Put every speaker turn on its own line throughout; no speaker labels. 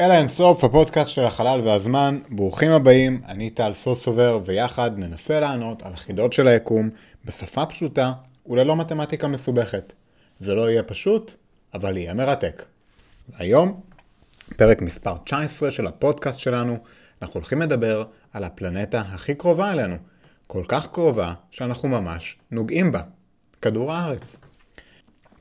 אל האינסוף, הפודקאסט של החלל והזמן, ברוכים הבאים, אני טל סוסובר, ויחד ננסה לענות על החידות של היקום בשפה פשוטה וללא מתמטיקה מסובכת. זה לא יהיה פשוט, אבל יהיה מרתק. והיום, פרק מספר 19 של הפודקאסט שלנו, אנחנו הולכים לדבר על הפלנטה הכי קרובה אלינו. כל כך קרובה שאנחנו ממש נוגעים בה. כדור הארץ.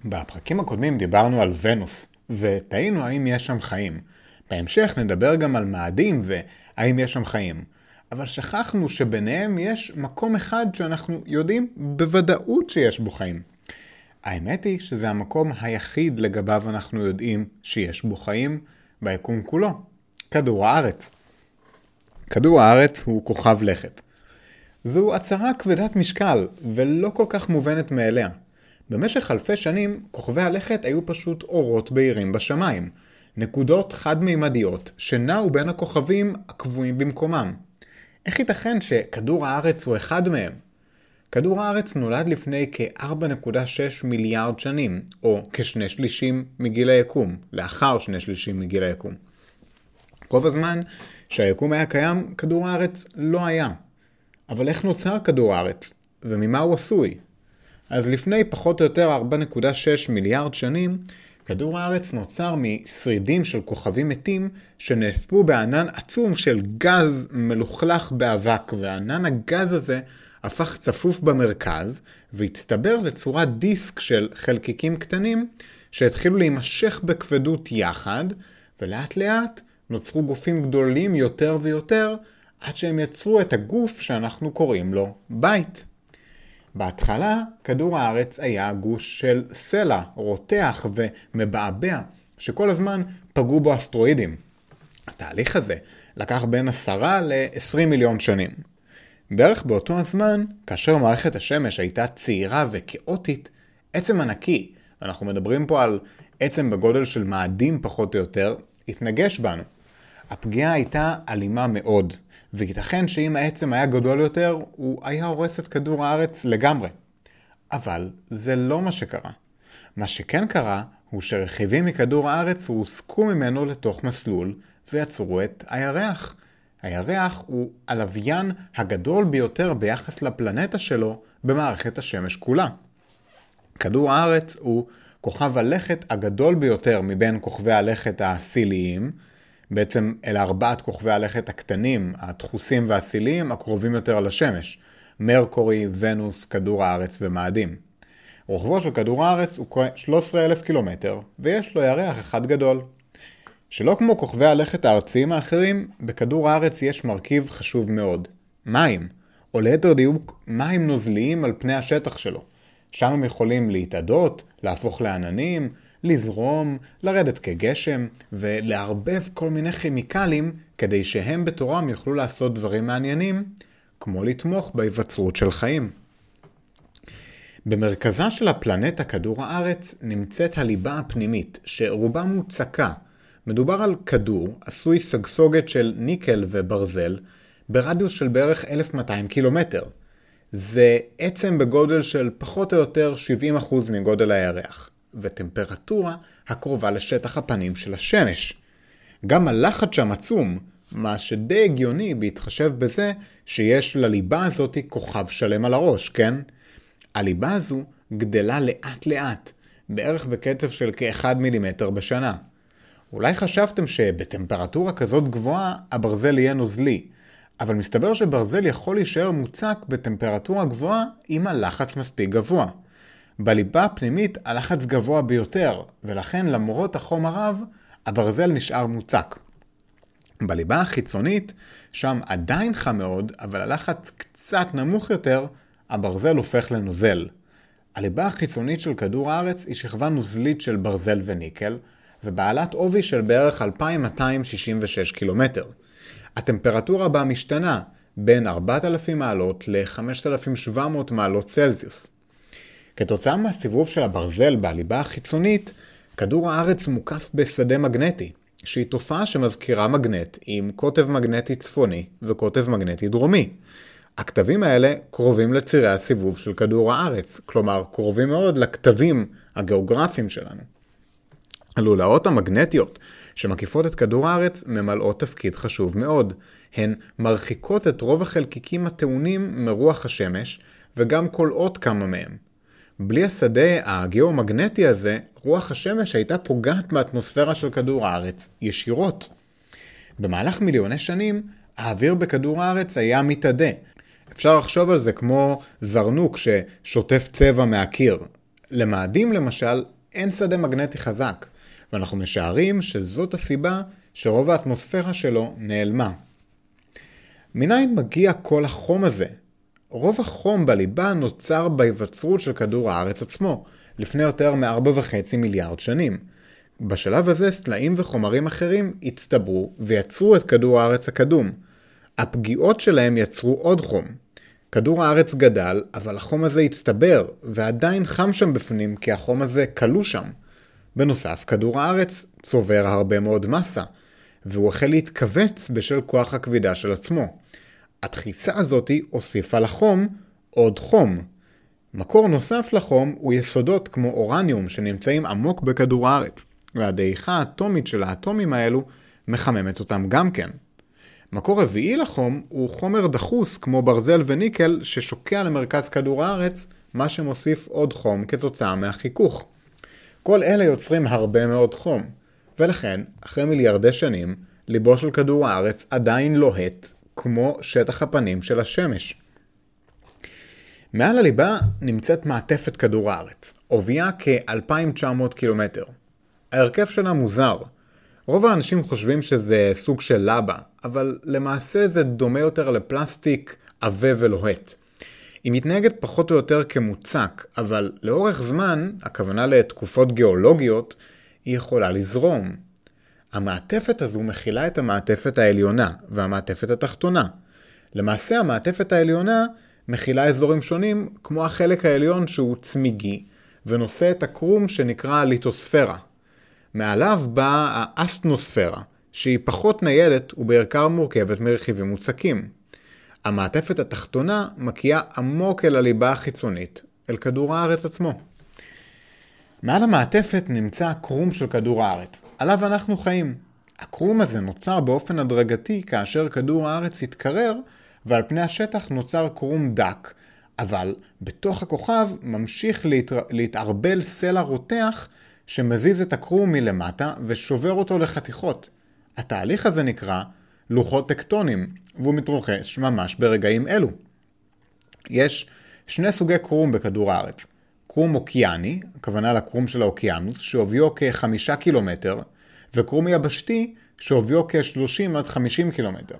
בפרקים הקודמים דיברנו על ונוס, ותהינו האם יש שם חיים. בהמשך נדבר גם על מאדים והאם יש שם חיים. אבל שכחנו שביניהם יש מקום אחד שאנחנו יודעים בוודאות שיש בו חיים. האמת היא שזה המקום היחיד לגביו אנחנו יודעים שיש בו חיים ביקום כולו, כדור הארץ. כדור הארץ הוא כוכב לכת. זו הצהרה כבדת משקל ולא כל כך מובנת מאליה. במשך אלפי שנים, כוכבי הלכת היו פשוט אורות בהירים בשמיים. נקודות חד-מימדיות שנעו בין הכוכבים הקבועים במקומם. איך ייתכן שכדור הארץ הוא אחד מהם? כדור הארץ נולד לפני כ-4.6 מיליארד שנים, או כשני שלישים מגיל היקום, לאחר שני שלישים מגיל היקום. רוב הזמן שהיקום היה קיים, כדור הארץ לא היה. אבל איך נוצר כדור הארץ? וממה הוא עשוי? אז לפני פחות או יותר 4.6 מיליארד שנים, כדור הארץ נוצר משרידים של כוכבים מתים שנאספו בענן עצום של גז מלוכלך באבק, וענן הגז הזה הפך צפוף במרכז, והצטבר לצורת דיסק של חלקיקים קטנים שהתחילו להימשך בכבדות יחד, ולאט לאט נוצרו גופים גדולים יותר ויותר, עד שהם יצרו את הגוף שאנחנו קוראים לו בית. בהתחלה, כדור הארץ היה גוש של סלע, רותח ומבעבע, שכל הזמן פגעו בו אסטרואידים. התהליך הזה לקח בין 10 ל-20 מיליון שנים. בערך באותו הזמן, כאשר מערכת השמש הייתה צעירה וכאוטית, עצם ענקי, אנחנו מדברים פה על עצם בגודל של מאדים פחות או יותר, התנגש בנו. הפגיעה הייתה אלימה מאוד, וייתכן שאם העצם היה גדול יותר, הוא היה הורס את כדור הארץ לגמרי. אבל זה לא מה שקרה. מה שכן קרה, הוא שרכיבים מכדור הארץ הועסקו ממנו לתוך מסלול, ויצרו את הירח. הירח הוא הלוויין הגדול ביותר ביחס לפלנטה שלו במערכת השמש כולה. כדור הארץ הוא כוכב הלכת הגדול ביותר מבין כוכבי הלכת הסיליים, בעצם אלה ארבעת כוכבי הלכת הקטנים, הדחוסים והסיליים, הקרובים יותר לשמש. מרקורי, ונוס, כדור הארץ ומאדים. רוחבו של כדור הארץ הוא 13,000 קילומטר, ויש לו ירח אחד גדול. שלא כמו כוכבי הלכת הארציים האחרים, בכדור הארץ יש מרכיב חשוב מאוד, מים, או ליתר דיוק, מים נוזליים על פני השטח שלו. שם הם יכולים להתאדות, להפוך לעננים, לזרום, לרדת כגשם, ולערבב כל מיני כימיקלים כדי שהם בתורם יוכלו לעשות דברים מעניינים, כמו לתמוך בהיווצרות של חיים. במרכזה של הפלנטה כדור הארץ נמצאת הליבה הפנימית, שרובה מוצקה. מדובר על כדור עשוי סגסוגת של ניקל וברזל ברדיוס של בערך 1200 קילומטר. זה עצם בגודל של פחות או יותר 70% מגודל הירח. וטמפרטורה הקרובה לשטח הפנים של השמש. גם הלחץ שם עצום, מה שדי הגיוני בהתחשב בזה שיש לליבה הזאת כוכב שלם על הראש, כן? הליבה הזו גדלה לאט לאט, בערך בקצב של כ-1 מילימטר בשנה. אולי חשבתם שבטמפרטורה כזאת גבוהה הברזל יהיה נוזלי, אבל מסתבר שברזל יכול להישאר מוצק בטמפרטורה גבוהה אם הלחץ מספיק גבוה. בליבה הפנימית הלחץ גבוה ביותר, ולכן למרות החום הרב, הברזל נשאר מוצק. בליבה החיצונית, שם עדיין חם מאוד, אבל הלחץ קצת נמוך יותר, הברזל הופך לנוזל. הליבה החיצונית של כדור הארץ היא שכבה נוזלית של ברזל וניקל, ובעלת עובי של בערך 2,266 קילומטר. הטמפרטורה בה משתנה בין 4,000 מעלות ל-5,700 מעלות צלזיוס. כתוצאה מהסיבוב של הברזל בליבה החיצונית, כדור הארץ מוקף בשדה מגנטי, שהיא תופעה שמזכירה מגנט עם קוטב מגנטי צפוני וקוטב מגנטי דרומי. הכתבים האלה קרובים לצירי הסיבוב של כדור הארץ, כלומר קרובים מאוד לכתבים הגיאוגרפיים שלנו. הלולאות המגנטיות שמקיפות את כדור הארץ ממלאות תפקיד חשוב מאוד. הן מרחיקות את רוב החלקיקים הטעונים מרוח השמש, וגם כולאות כמה מהם. בלי השדה הגיאומגנטי הזה, רוח השמש הייתה פוגעת באטמוספירה של כדור הארץ ישירות. במהלך מיליוני שנים, האוויר בכדור הארץ היה מתאדה. אפשר לחשוב על זה כמו זרנוק ששוטף צבע מהקיר. למאדים למשל, אין שדה מגנטי חזק, ואנחנו משערים שזאת הסיבה שרוב האטמוספירה שלו נעלמה. מניין מגיע כל החום הזה? רוב החום בליבה נוצר בהיווצרות של כדור הארץ עצמו, לפני יותר מ-4.5 מיליארד שנים. בשלב הזה סלעים וחומרים אחרים הצטברו ויצרו את כדור הארץ הקדום. הפגיעות שלהם יצרו עוד חום. כדור הארץ גדל, אבל החום הזה הצטבר, ועדיין חם שם בפנים כי החום הזה כלוא שם. בנוסף, כדור הארץ צובר הרבה מאוד מסה, והוא החל להתכווץ בשל כוח הכבידה של עצמו. הדחיסה הזאתי הוסיפה לחום עוד חום. מקור נוסף לחום הוא יסודות כמו אורניום שנמצאים עמוק בכדור הארץ, והדעיכה האטומית של האטומים האלו מחממת אותם גם כן. מקור רביעי לחום הוא חומר דחוס כמו ברזל וניקל ששוקע למרכז כדור הארץ, מה שמוסיף עוד חום כתוצאה מהחיכוך. כל אלה יוצרים הרבה מאוד חום, ולכן, אחרי מיליארדי שנים, ליבו של כדור הארץ עדיין לוהט כמו שטח הפנים של השמש. מעל הליבה נמצאת מעטפת כדור הארץ, עובייה כ-2,900 קילומטר. ההרכב שלה מוזר. רוב האנשים חושבים שזה סוג של לבה, אבל למעשה זה דומה יותר לפלסטיק עבה ולוהט. היא מתנהגת פחות או יותר כמוצק, אבל לאורך זמן, הכוונה לתקופות גיאולוגיות, היא יכולה לזרום. המעטפת הזו מכילה את המעטפת העליונה והמעטפת התחתונה. למעשה המעטפת העליונה מכילה אזורים שונים, כמו החלק העליון שהוא צמיגי, ונושא את הקרום שנקרא ליטוספירה. מעליו באה האסטנוספירה, שהיא פחות ניידת ובעיקר מורכבת מרכיבים מוצקים. המעטפת התחתונה מקיאה עמוק אל הליבה החיצונית, אל כדור הארץ עצמו. מעל המעטפת נמצא הקרום של כדור הארץ, עליו אנחנו חיים. הקרום הזה נוצר באופן הדרגתי כאשר כדור הארץ התקרר, ועל פני השטח נוצר קרום דק, אבל בתוך הכוכב ממשיך להתר... להתערבל סלע רותח שמזיז את הקרום מלמטה ושובר אותו לחתיכות. התהליך הזה נקרא לוחות טקטונים, והוא מתרוחש ממש ברגעים אלו. יש שני סוגי קרום בכדור הארץ. קרום אוקיאני, הכוונה לקרום של האוקיינוס, שעוביו כ-5 קילומטר, וקרום יבשתי, שעוביו כ-30 עד 50 קילומטר.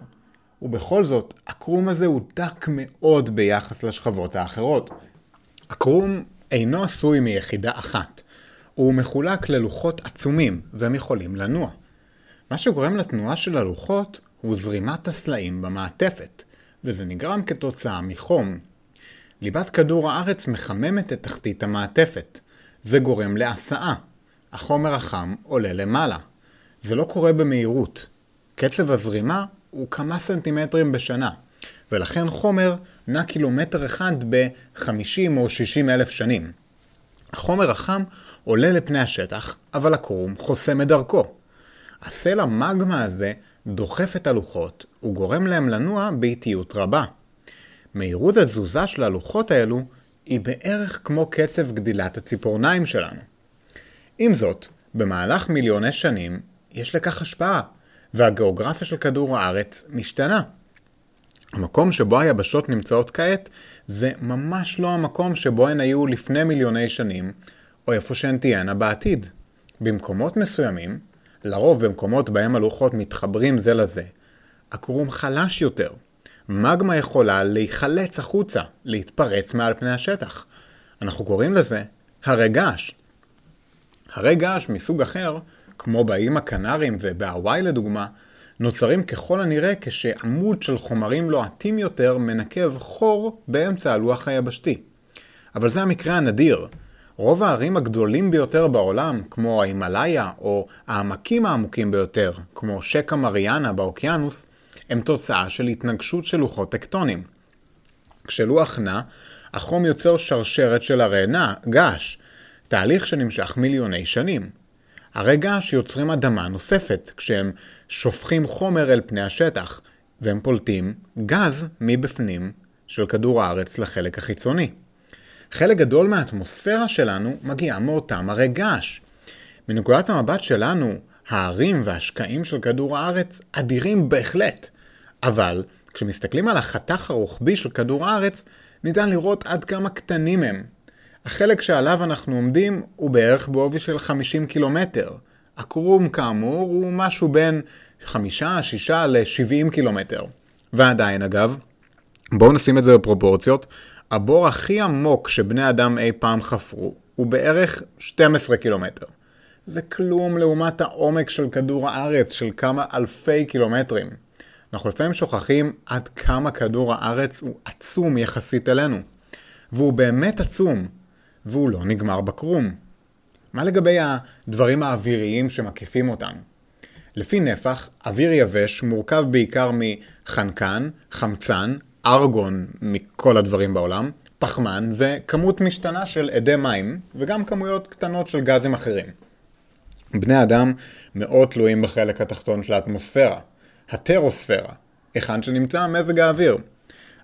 ובכל זאת, הקרום הזה הוא דק מאוד ביחס לשכבות האחרות. הקרום אינו עשוי מיחידה אחת. הוא מחולק ללוחות עצומים, והם יכולים לנוע. מה שגורם לתנועה של הלוחות הוא זרימת הסלעים במעטפת, וזה נגרם כתוצאה מחום. ליבת כדור הארץ מחממת את תחתית המעטפת. זה גורם להסעה. החומר החם עולה למעלה. זה לא קורה במהירות. קצב הזרימה הוא כמה סנטימטרים בשנה, ולכן חומר נע קילומטר אחד ב-50 או 60 אלף שנים. החומר החם עולה לפני השטח, אבל הקרום חוסם את דרכו. הסלע מגמה הזה דוחף את הלוחות וגורם להם לנוע באיטיות רבה. מהירות התזוזה של הלוחות האלו היא בערך כמו קצב גדילת הציפורניים שלנו. עם זאת, במהלך מיליוני שנים יש לכך השפעה, והגיאוגרפיה של כדור הארץ משתנה. המקום שבו היבשות נמצאות כעת זה ממש לא המקום שבו הן היו לפני מיליוני שנים, או איפה שהן תהיינה בעתיד. במקומות מסוימים, לרוב במקומות בהם הלוחות מתחברים זה לזה, הקרום חלש יותר. מגמה יכולה להיחלץ החוצה, להתפרץ מעל פני השטח. אנחנו קוראים לזה הרי געש. הרי געש מסוג אחר, כמו באיים הקנריים ובהוואי לדוגמה, נוצרים ככל הנראה כשעמוד של חומרים לוהטים יותר מנקב חור באמצע הלוח היבשתי. אבל זה המקרה הנדיר. רוב הערים הגדולים ביותר בעולם, כמו ההימאליה, או העמקים העמוקים ביותר, כמו שקע מריאנה באוקיינוס, הם תוצאה של התנגשות של לוחות טקטונים. כשלוח נע, החום יוצר שרשרת של הרי נע, געש, תהליך שנמשך מיליוני שנים. הרי געש יוצרים אדמה נוספת, כשהם שופכים חומר אל פני השטח, והם פולטים גז מבפנים של כדור הארץ לחלק החיצוני. חלק גדול מהאטמוספירה שלנו מגיעה מאותם הרי געש. מנקודת המבט שלנו, ההרים והשקעים של כדור הארץ אדירים בהחלט, אבל כשמסתכלים על החתך הרוחבי של כדור הארץ, ניתן לראות עד כמה קטנים הם. החלק שעליו אנחנו עומדים הוא בערך בעובי של 50 קילומטר. הקרום כאמור הוא משהו בין 5, 6 ל-70 קילומטר. ועדיין אגב, בואו נשים את זה בפרופורציות, הבור הכי עמוק שבני אדם אי פעם חפרו הוא בערך 12 קילומטר. זה כלום לעומת העומק של כדור הארץ של כמה אלפי קילומטרים. אנחנו לפעמים שוכחים עד כמה כדור הארץ הוא עצום יחסית אלינו. והוא באמת עצום, והוא לא נגמר בקרום. מה לגבי הדברים האוויריים שמקיפים אותנו? לפי נפח, אוויר יבש מורכב בעיקר מחנקן, חמצן, ארגון מכל הדברים בעולם, פחמן וכמות משתנה של אדי מים, וגם כמויות קטנות של גזים אחרים. בני אדם מאוד תלויים בחלק התחתון של האטמוספירה, הטרוספירה, היכן שנמצא מזג האוויר.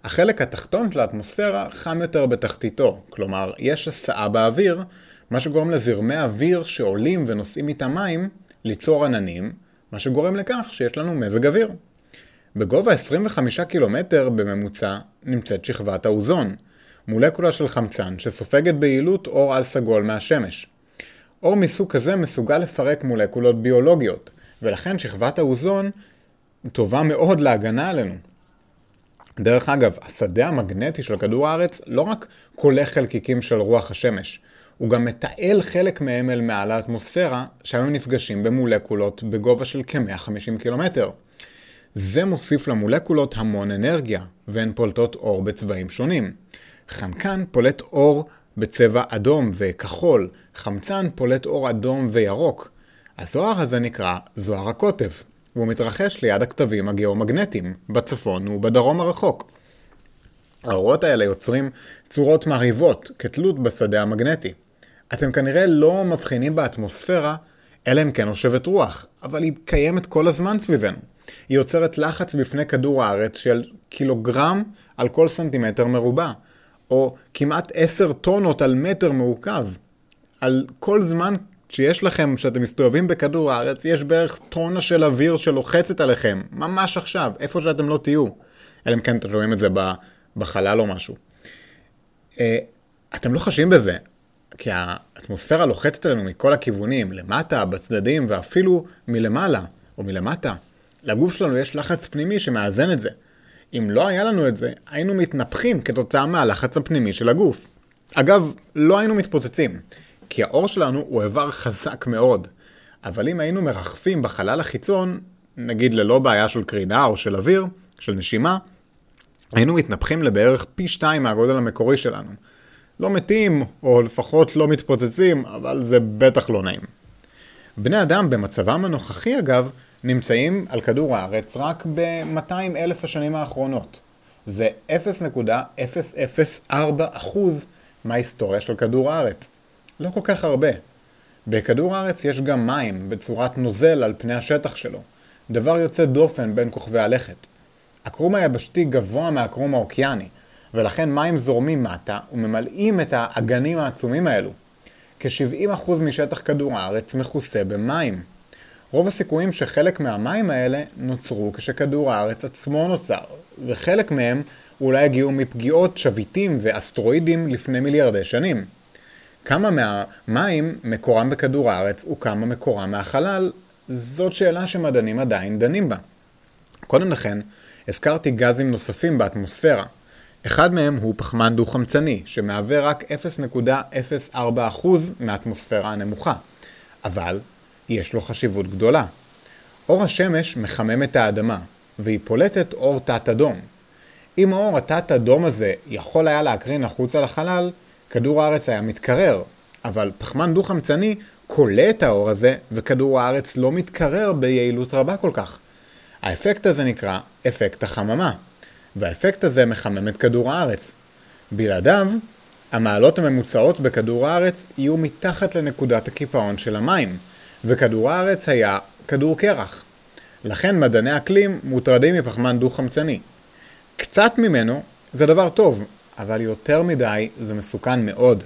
החלק התחתון של האטמוספירה חם יותר בתחתיתו, כלומר יש הסעה באוויר, מה שגורם לזרמי אוויר שעולים ונושאים איתם מים ליצור עננים, מה שגורם לכך שיש לנו מזג אוויר. בגובה 25 קילומטר בממוצע נמצאת שכבת האוזון, מולקולה של חמצן שסופגת ביעילות אור על סגול מהשמש. אור מסוג כזה מסוגל לפרק מולקולות ביולוגיות, ולכן שכבת האוזון טובה מאוד להגנה עלינו. דרך אגב, השדה המגנטי של כדור הארץ לא רק כולל חלקיקים של רוח השמש, הוא גם מתעל חלק מהם אל מעל האטמוספירה, הם נפגשים במולקולות בגובה של כ-150 קילומטר. זה מוסיף למולקולות המון אנרגיה, והן פולטות אור בצבעים שונים. חנקן פולט אור בצבע אדום וכחול, חמצן פולט אור אדום וירוק. הזוהר הזה נקרא זוהר הקוטב, והוא מתרחש ליד הכתבים הגיאומגנטיים, בצפון ובדרום הרחוק. האורות האלה יוצרים צורות מרהיבות כתלות בשדה המגנטי. אתם כנראה לא מבחינים באטמוספירה, אלא אם כן נושבת רוח, אבל היא קיימת כל הזמן סביבנו. היא יוצרת לחץ בפני כדור הארץ של קילוגרם על כל סנטימטר מרובע, או כמעט 10 טונות על מטר מעוקב. על כל זמן שיש לכם, שאתם מסתובבים בכדור הארץ, יש בערך טונה של אוויר שלוחצת עליכם, ממש עכשיו, איפה שאתם לא תהיו. אלא אם כן אתם שומעים את זה בחלל או משהו. אה, אתם לא חשים בזה, כי האטמוספירה לוחצת עלינו מכל הכיוונים, למטה, בצדדים ואפילו מלמעלה או מלמטה. לגוף שלנו יש לחץ פנימי שמאזן את זה. אם לא היה לנו את זה, היינו מתנפחים כתוצאה מהלחץ הפנימי של הגוף. אגב, לא היינו מתפוצצים, כי האור שלנו הוא איבר חזק מאוד. אבל אם היינו מרחפים בחלל החיצון, נגיד ללא בעיה של קרינה או של אוויר, של נשימה, היינו מתנפחים לבערך פי שתיים מהגודל המקורי שלנו. לא מתים, או לפחות לא מתפוצצים, אבל זה בטח לא נעים. בני אדם במצבם הנוכחי אגב, נמצאים על כדור הארץ רק ב-200 אלף השנים האחרונות. זה 0.004% מההיסטוריה של כדור הארץ. לא כל כך הרבה. בכדור הארץ יש גם מים בצורת נוזל על פני השטח שלו, דבר יוצא דופן בין כוכבי הלכת. הקרום היבשתי גבוה מהקרום האוקיאני, ולכן מים זורמים מטה וממלאים את האגנים העצומים האלו. כ-70% משטח כדור הארץ מכוסה במים. רוב הסיכויים שחלק מהמים האלה נוצרו כשכדור הארץ עצמו נוצר, וחלק מהם אולי הגיעו מפגיעות שביטים ואסטרואידים לפני מיליארדי שנים. כמה מהמים מקורם בכדור הארץ וכמה מקורם מהחלל, זאת שאלה שמדענים עדיין דנים בה. קודם לכן, הזכרתי גזים נוספים באטמוספירה. אחד מהם הוא פחמן דו-חמצני, שמהווה רק 0.04% מהאטמוספירה הנמוכה. אבל יש לו חשיבות גדולה. אור השמש מחמם את האדמה, והיא פולטת אור תת-אדום. אם האור התת-אדום הזה יכול היה להקרין החוצה לחלל, כדור הארץ היה מתקרר, אבל פחמן דו-חמצני כולא את האור הזה, וכדור הארץ לא מתקרר ביעילות רבה כל כך. האפקט הזה נקרא אפקט החממה, והאפקט הזה מחמם את כדור הארץ. בלעדיו, המעלות הממוצעות בכדור הארץ יהיו מתחת לנקודת הקיפאון של המים, וכדור הארץ היה כדור קרח. לכן מדעני אקלים מוטרדים מפחמן דו-חמצני. קצת ממנו זה דבר טוב, אבל יותר מדי זה מסוכן מאוד.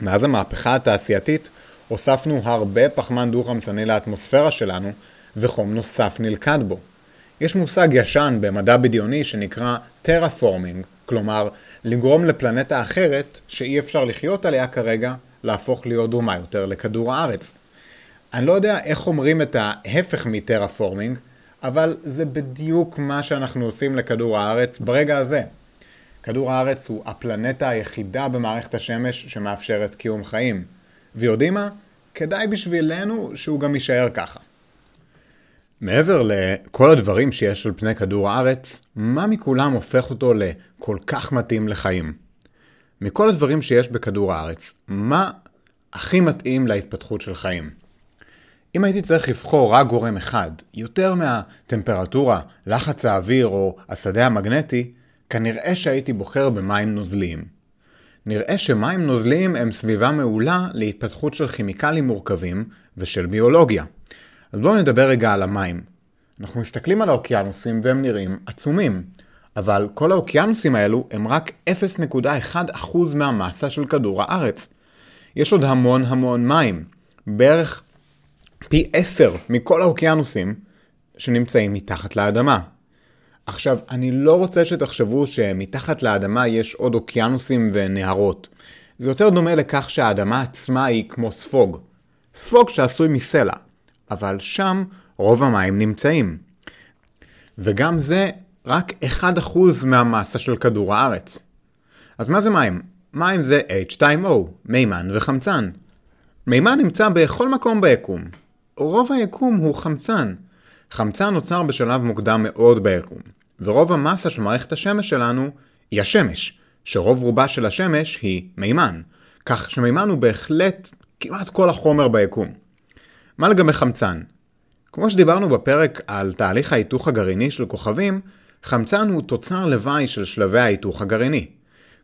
מאז המהפכה התעשייתית הוספנו הרבה פחמן דו-חמצני לאטמוספירה שלנו, וחום נוסף נלכד בו. יש מושג ישן במדע בדיוני שנקרא terraforming, כלומר לגרום לפלנטה אחרת שאי אפשר לחיות עליה כרגע להפוך להיות דומה יותר לכדור הארץ. אני לא יודע איך אומרים את ההפך מ terraforming, אבל זה בדיוק מה שאנחנו עושים לכדור הארץ ברגע הזה. כדור הארץ הוא הפלנטה היחידה במערכת השמש שמאפשרת קיום חיים. ויודעים מה? כדאי בשבילנו שהוא גם יישאר ככה. מעבר לכל הדברים שיש על פני כדור הארץ, מה מכולם הופך אותו לכל כך מתאים לחיים? מכל הדברים שיש בכדור הארץ, מה הכי מתאים להתפתחות של חיים? אם הייתי צריך לבחור רק גורם אחד, יותר מהטמפרטורה, לחץ האוויר או השדה המגנטי, כנראה שהייתי בוחר במים נוזליים. נראה שמים נוזליים הם סביבה מעולה להתפתחות של כימיקלים מורכבים ושל ביולוגיה. אז בואו נדבר רגע על המים. אנחנו מסתכלים על האוקיינוסים והם נראים עצומים, אבל כל האוקיינוסים האלו הם רק 0.1% מהמסה של כדור הארץ. יש עוד המון המון מים, בערך פי 10 מכל האוקיינוסים שנמצאים מתחת לאדמה. עכשיו, אני לא רוצה שתחשבו שמתחת לאדמה יש עוד אוקיינוסים ונהרות. זה יותר דומה לכך שהאדמה עצמה היא כמו ספוג. ספוג שעשוי מסלע, אבל שם רוב המים נמצאים. וגם זה רק 1% מהמסה של כדור הארץ. אז מה זה מים? מים זה H2O, מימן וחמצן. מימן נמצא בכל מקום ביקום. רוב היקום הוא חמצן. חמצן נוצר בשלב מוקדם מאוד ביקום, ורוב המסה של מערכת השמש שלנו היא השמש, שרוב רובה של השמש היא מימן, כך שמימן הוא בהחלט כמעט כל החומר ביקום. מה לגבי חמצן? כמו שדיברנו בפרק על תהליך ההיתוך הגרעיני של כוכבים, חמצן הוא תוצר לוואי של שלבי ההיתוך הגרעיני.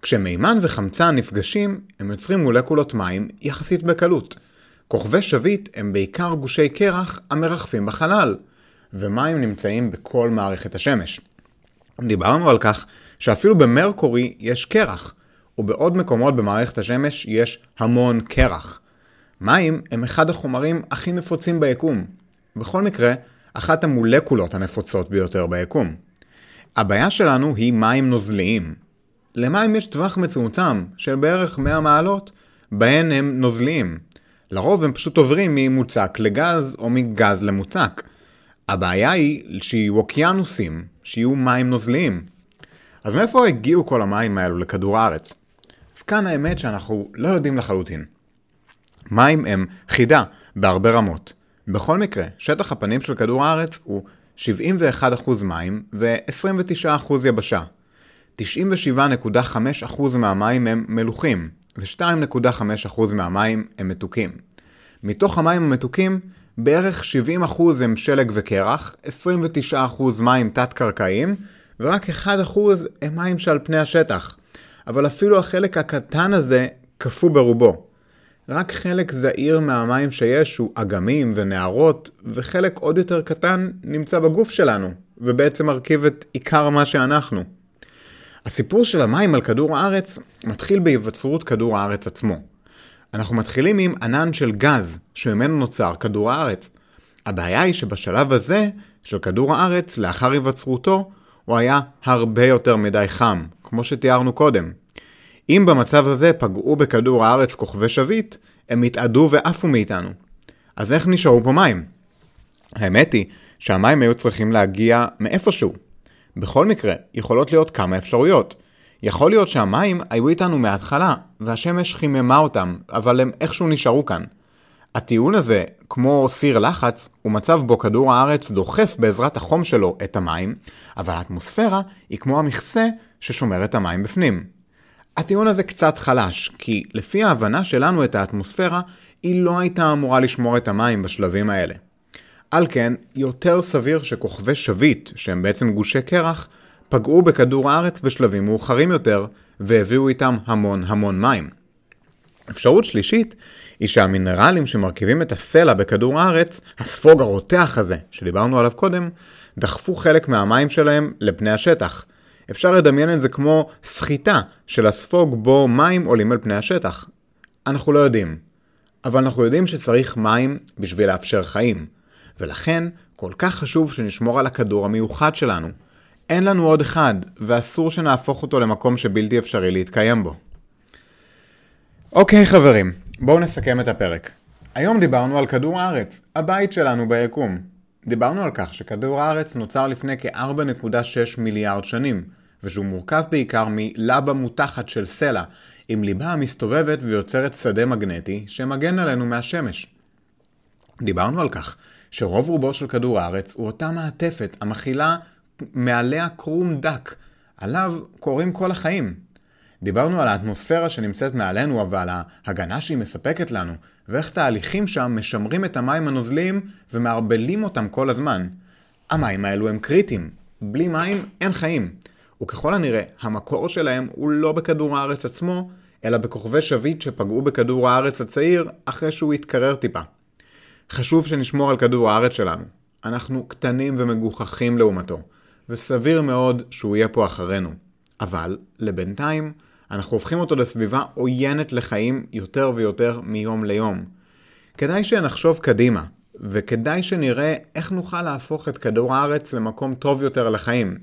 כשמימן וחמצן נפגשים, הם יוצרים מולקולות מים יחסית בקלות. כוכבי שביט הם בעיקר גושי קרח המרחפים בחלל, ומים נמצאים בכל מערכת השמש. דיברנו על כך שאפילו במרקורי יש קרח, ובעוד מקומות במערכת השמש יש המון קרח. מים הם אחד החומרים הכי נפוצים ביקום. בכל מקרה, אחת המולקולות הנפוצות ביותר ביקום. הבעיה שלנו היא מים נוזליים. למים יש טווח מצומצם של בערך 100 מעלות, בהן הם נוזליים. לרוב הם פשוט עוברים ממוצק לגז או מגז למוצק. הבעיה היא שיהיו אוקיינוסים, שיהיו מים נוזליים. אז מאיפה הגיעו כל המים האלו לכדור הארץ? אז כאן האמת שאנחנו לא יודעים לחלוטין. מים הם חידה בהרבה רמות. בכל מקרה, שטח הפנים של כדור הארץ הוא 71% מים ו-29% יבשה. 97.5% מהמים הם מלוכים, ו-2.5% מהמים הם מתוקים. מתוך המים המתוקים, בערך 70% הם שלג וקרח, 29% מים תת-קרקעיים, ורק 1% הם מים שעל פני השטח. אבל אפילו החלק הקטן הזה קפוא ברובו. רק חלק זעיר מהמים שיש הוא אגמים ונערות, וחלק עוד יותר קטן נמצא בגוף שלנו, ובעצם מרכיב את עיקר מה שאנחנו. הסיפור של המים על כדור הארץ מתחיל בהיווצרות כדור הארץ עצמו. אנחנו מתחילים עם ענן של גז, שממנו נוצר כדור הארץ. הבעיה היא שבשלב הזה, של כדור הארץ, לאחר היווצרותו, הוא היה הרבה יותר מדי חם, כמו שתיארנו קודם. אם במצב הזה פגעו בכדור הארץ כוכבי שביט, הם התאדו ועפו מאיתנו. אז איך נשארו פה מים? האמת היא שהמים היו צריכים להגיע מאיפשהו. בכל מקרה, יכולות להיות כמה אפשרויות. יכול להיות שהמים היו איתנו מההתחלה, והשמש חיממה אותם, אבל הם איכשהו נשארו כאן. הטיעון הזה, כמו סיר לחץ, הוא מצב בו כדור הארץ דוחף בעזרת החום שלו את המים, אבל האטמוספירה היא כמו המכסה ששומר את המים בפנים. הטיעון הזה קצת חלש, כי לפי ההבנה שלנו את האטמוספירה, היא לא הייתה אמורה לשמור את המים בשלבים האלה. על כן, יותר סביר שכוכבי שביט, שהם בעצם גושי קרח, פגעו בכדור הארץ בשלבים מאוחרים יותר, והביאו איתם המון המון מים. אפשרות שלישית היא שהמינרלים שמרכיבים את הסלע בכדור הארץ, הספוג הרותח הזה, שדיברנו עליו קודם, דחפו חלק מהמים שלהם לפני השטח. אפשר לדמיין את זה כמו סחיטה של הספוג בו מים עולים על פני השטח. אנחנו לא יודעים, אבל אנחנו יודעים שצריך מים בשביל לאפשר חיים, ולכן כל כך חשוב שנשמור על הכדור המיוחד שלנו. אין לנו עוד אחד, ואסור שנהפוך אותו למקום שבלתי אפשרי להתקיים בו. אוקיי חברים, בואו נסכם את הפרק. היום דיברנו על כדור הארץ, הבית שלנו ביקום. דיברנו על כך שכדור הארץ נוצר לפני כ-4.6 מיליארד שנים, ושהוא מורכב בעיקר מלבה מותחת של סלע, עם ליבה המסתובבת ויוצרת שדה מגנטי שמגן עלינו מהשמש. דיברנו על כך שרוב רובו של כדור הארץ הוא אותה מעטפת המכילה מעליה קרום דק, עליו קורים כל החיים. דיברנו על האטמוספירה שנמצאת מעלינו ועל ההגנה שהיא מספקת לנו, ואיך תהליכים שם משמרים את המים הנוזליים ומערבלים אותם כל הזמן. המים האלו הם קריטיים, בלי מים אין חיים. וככל הנראה, המקור שלהם הוא לא בכדור הארץ עצמו, אלא בכוכבי שביט שפגעו בכדור הארץ הצעיר אחרי שהוא התקרר טיפה. חשוב שנשמור על כדור הארץ שלנו. אנחנו קטנים ומגוחכים לעומתו, וסביר מאוד שהוא יהיה פה אחרינו. אבל, לבינתיים, אנחנו הופכים אותו לסביבה עוינת לחיים יותר ויותר מיום ליום. כדאי שנחשוב קדימה, וכדאי שנראה איך נוכל להפוך את כדור הארץ למקום טוב יותר לחיים.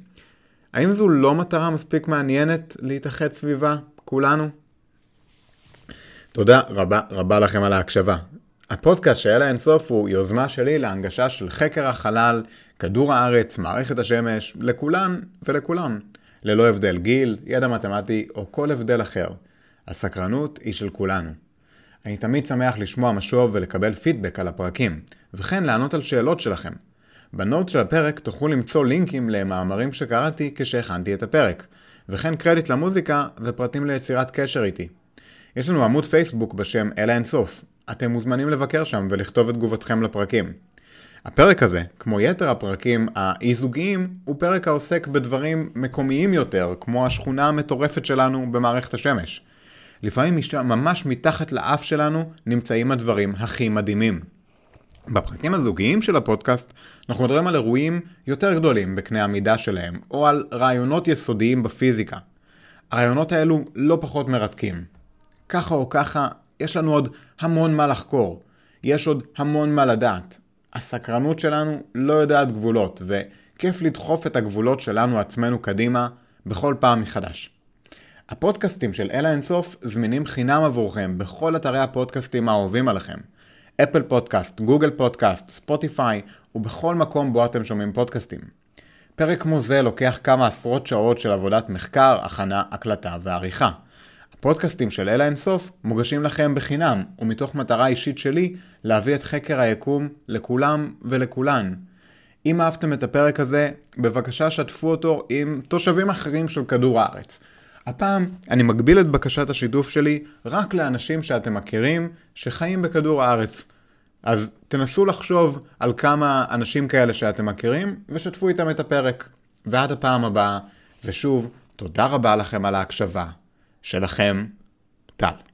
האם זו לא מטרה מספיק מעניינת להתאחד סביבה, כולנו? תודה רבה רבה לכם על ההקשבה. הפודקאסט של אלה אינסוף הוא יוזמה שלי להנגשה של חקר החלל, כדור הארץ, מערכת השמש, לכולן ולכולם, ללא הבדל גיל, ידע מתמטי או כל הבדל אחר. הסקרנות היא של כולנו. אני תמיד שמח לשמוע משוב ולקבל פידבק על הפרקים, וכן לענות על שאלות שלכם. בנוט של הפרק תוכלו למצוא לינקים למאמרים שקראתי כשהכנתי את הפרק, וכן קרדיט למוזיקה ופרטים ליצירת קשר איתי. יש לנו עמוד פייסבוק בשם אלה אינסוף. אתם מוזמנים לבקר שם ולכתוב את תגובתכם לפרקים. הפרק הזה, כמו יתר הפרקים האי-זוגיים, הוא פרק העוסק בדברים מקומיים יותר, כמו השכונה המטורפת שלנו במערכת השמש. לפעמים ממש מתחת לאף שלנו נמצאים הדברים הכי מדהימים. בפרקים הזוגיים של הפודקאסט אנחנו מדברים על אירועים יותר גדולים בקנה המידה שלהם, או על רעיונות יסודיים בפיזיקה. הרעיונות האלו לא פחות מרתקים. ככה או ככה, יש לנו עוד המון מה לחקור. יש עוד המון מה לדעת. הסקרנות שלנו לא יודעת גבולות, וכיף לדחוף את הגבולות שלנו עצמנו קדימה בכל פעם מחדש. הפודקאסטים של אלה אינסוף זמינים חינם עבורכם בכל אתרי הפודקאסטים האהובים עליכם. אפל פודקאסט, גוגל פודקאסט, ספוטיפיי ובכל מקום בו אתם שומעים פודקאסטים. פרק כמו זה לוקח כמה עשרות שעות של עבודת מחקר, הכנה, הקלטה ועריכה. הפודקאסטים של אלה אינסוף מוגשים לכם בחינם, ומתוך מטרה אישית שלי להביא את חקר היקום לכולם ולכולן. אם אהבתם את הפרק הזה, בבקשה שתפו אותו עם תושבים אחרים של כדור הארץ. הפעם אני מגביל את בקשת השיתוף שלי רק לאנשים שאתם מכירים שחיים בכדור הארץ. אז תנסו לחשוב על כמה אנשים כאלה שאתם מכירים ושתפו איתם את הפרק. ועד הפעם הבאה, ושוב, תודה רבה לכם על ההקשבה. שלכם, טל.